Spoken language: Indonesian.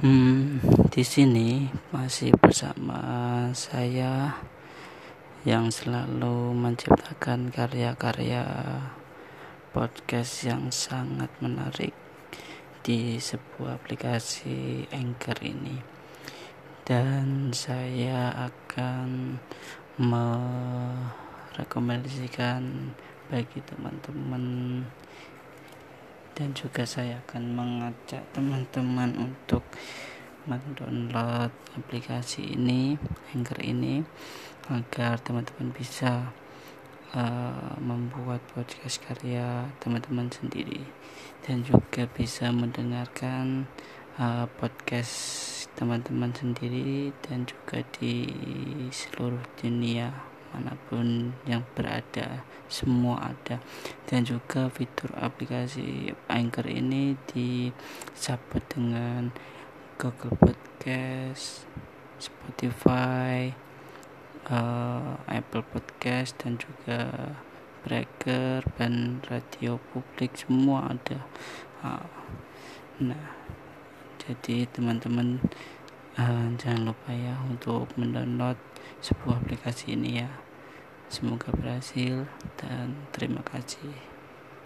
Hmm, di sini masih bersama saya yang selalu menciptakan karya-karya podcast yang sangat menarik di sebuah aplikasi Anchor ini. Dan saya akan merekomendasikan bagi teman-teman dan juga saya akan mengajak teman-teman untuk mendownload aplikasi ini Anchor ini agar teman-teman bisa uh, membuat podcast karya teman-teman sendiri. Dan juga bisa mendengarkan uh, podcast teman-teman sendiri dan juga di seluruh dunia mana pun yang berada semua ada. Dan juga fitur aplikasi Anchor ini disambut dengan Google Podcast, Spotify, uh, Apple Podcast dan juga Breaker dan radio publik. Semua ada. Uh, nah, jadi teman-teman uh, jangan lupa ya untuk mendownload sebuah aplikasi ini ya semoga berhasil dan terima kasih